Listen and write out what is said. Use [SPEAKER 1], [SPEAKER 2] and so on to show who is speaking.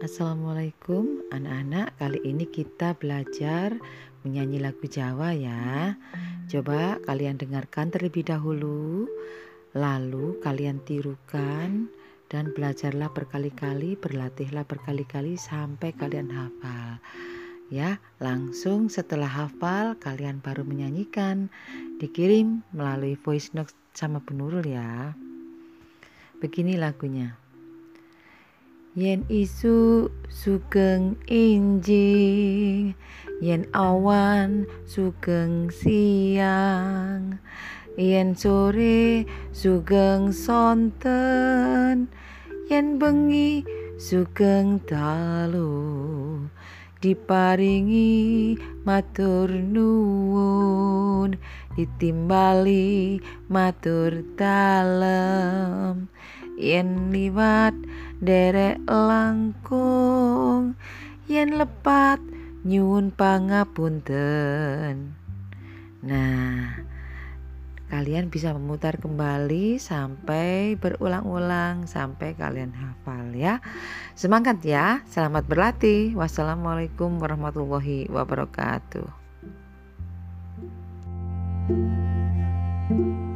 [SPEAKER 1] Assalamualaikum anak-anak. Kali ini kita belajar menyanyi lagu Jawa ya. Coba kalian dengarkan terlebih dahulu Lalu kalian tirukan Dan belajarlah berkali-kali Berlatihlah berkali-kali sampai kalian hafal. Ya langsung setelah hafal kalian baru menyanyikan. Dikirim melalui voice note sama penurul ya. Begini lagunya Yen isu sugeng injing Yen awan sugeng siang Yen sore sugeng sonten Yen bengi sugeng dalu Diparingi matur nuwun Ditimbali matur dalem yen liwat derek langkung yen lepat nyuwun pangapunten. Nah kalian bisa memutar kembali sampai berulang-ulang sampai kalian hafal ya. Semangat ya selamat berlatih. Wassalamualaikum warahmatullahi wabarakatuh. thank you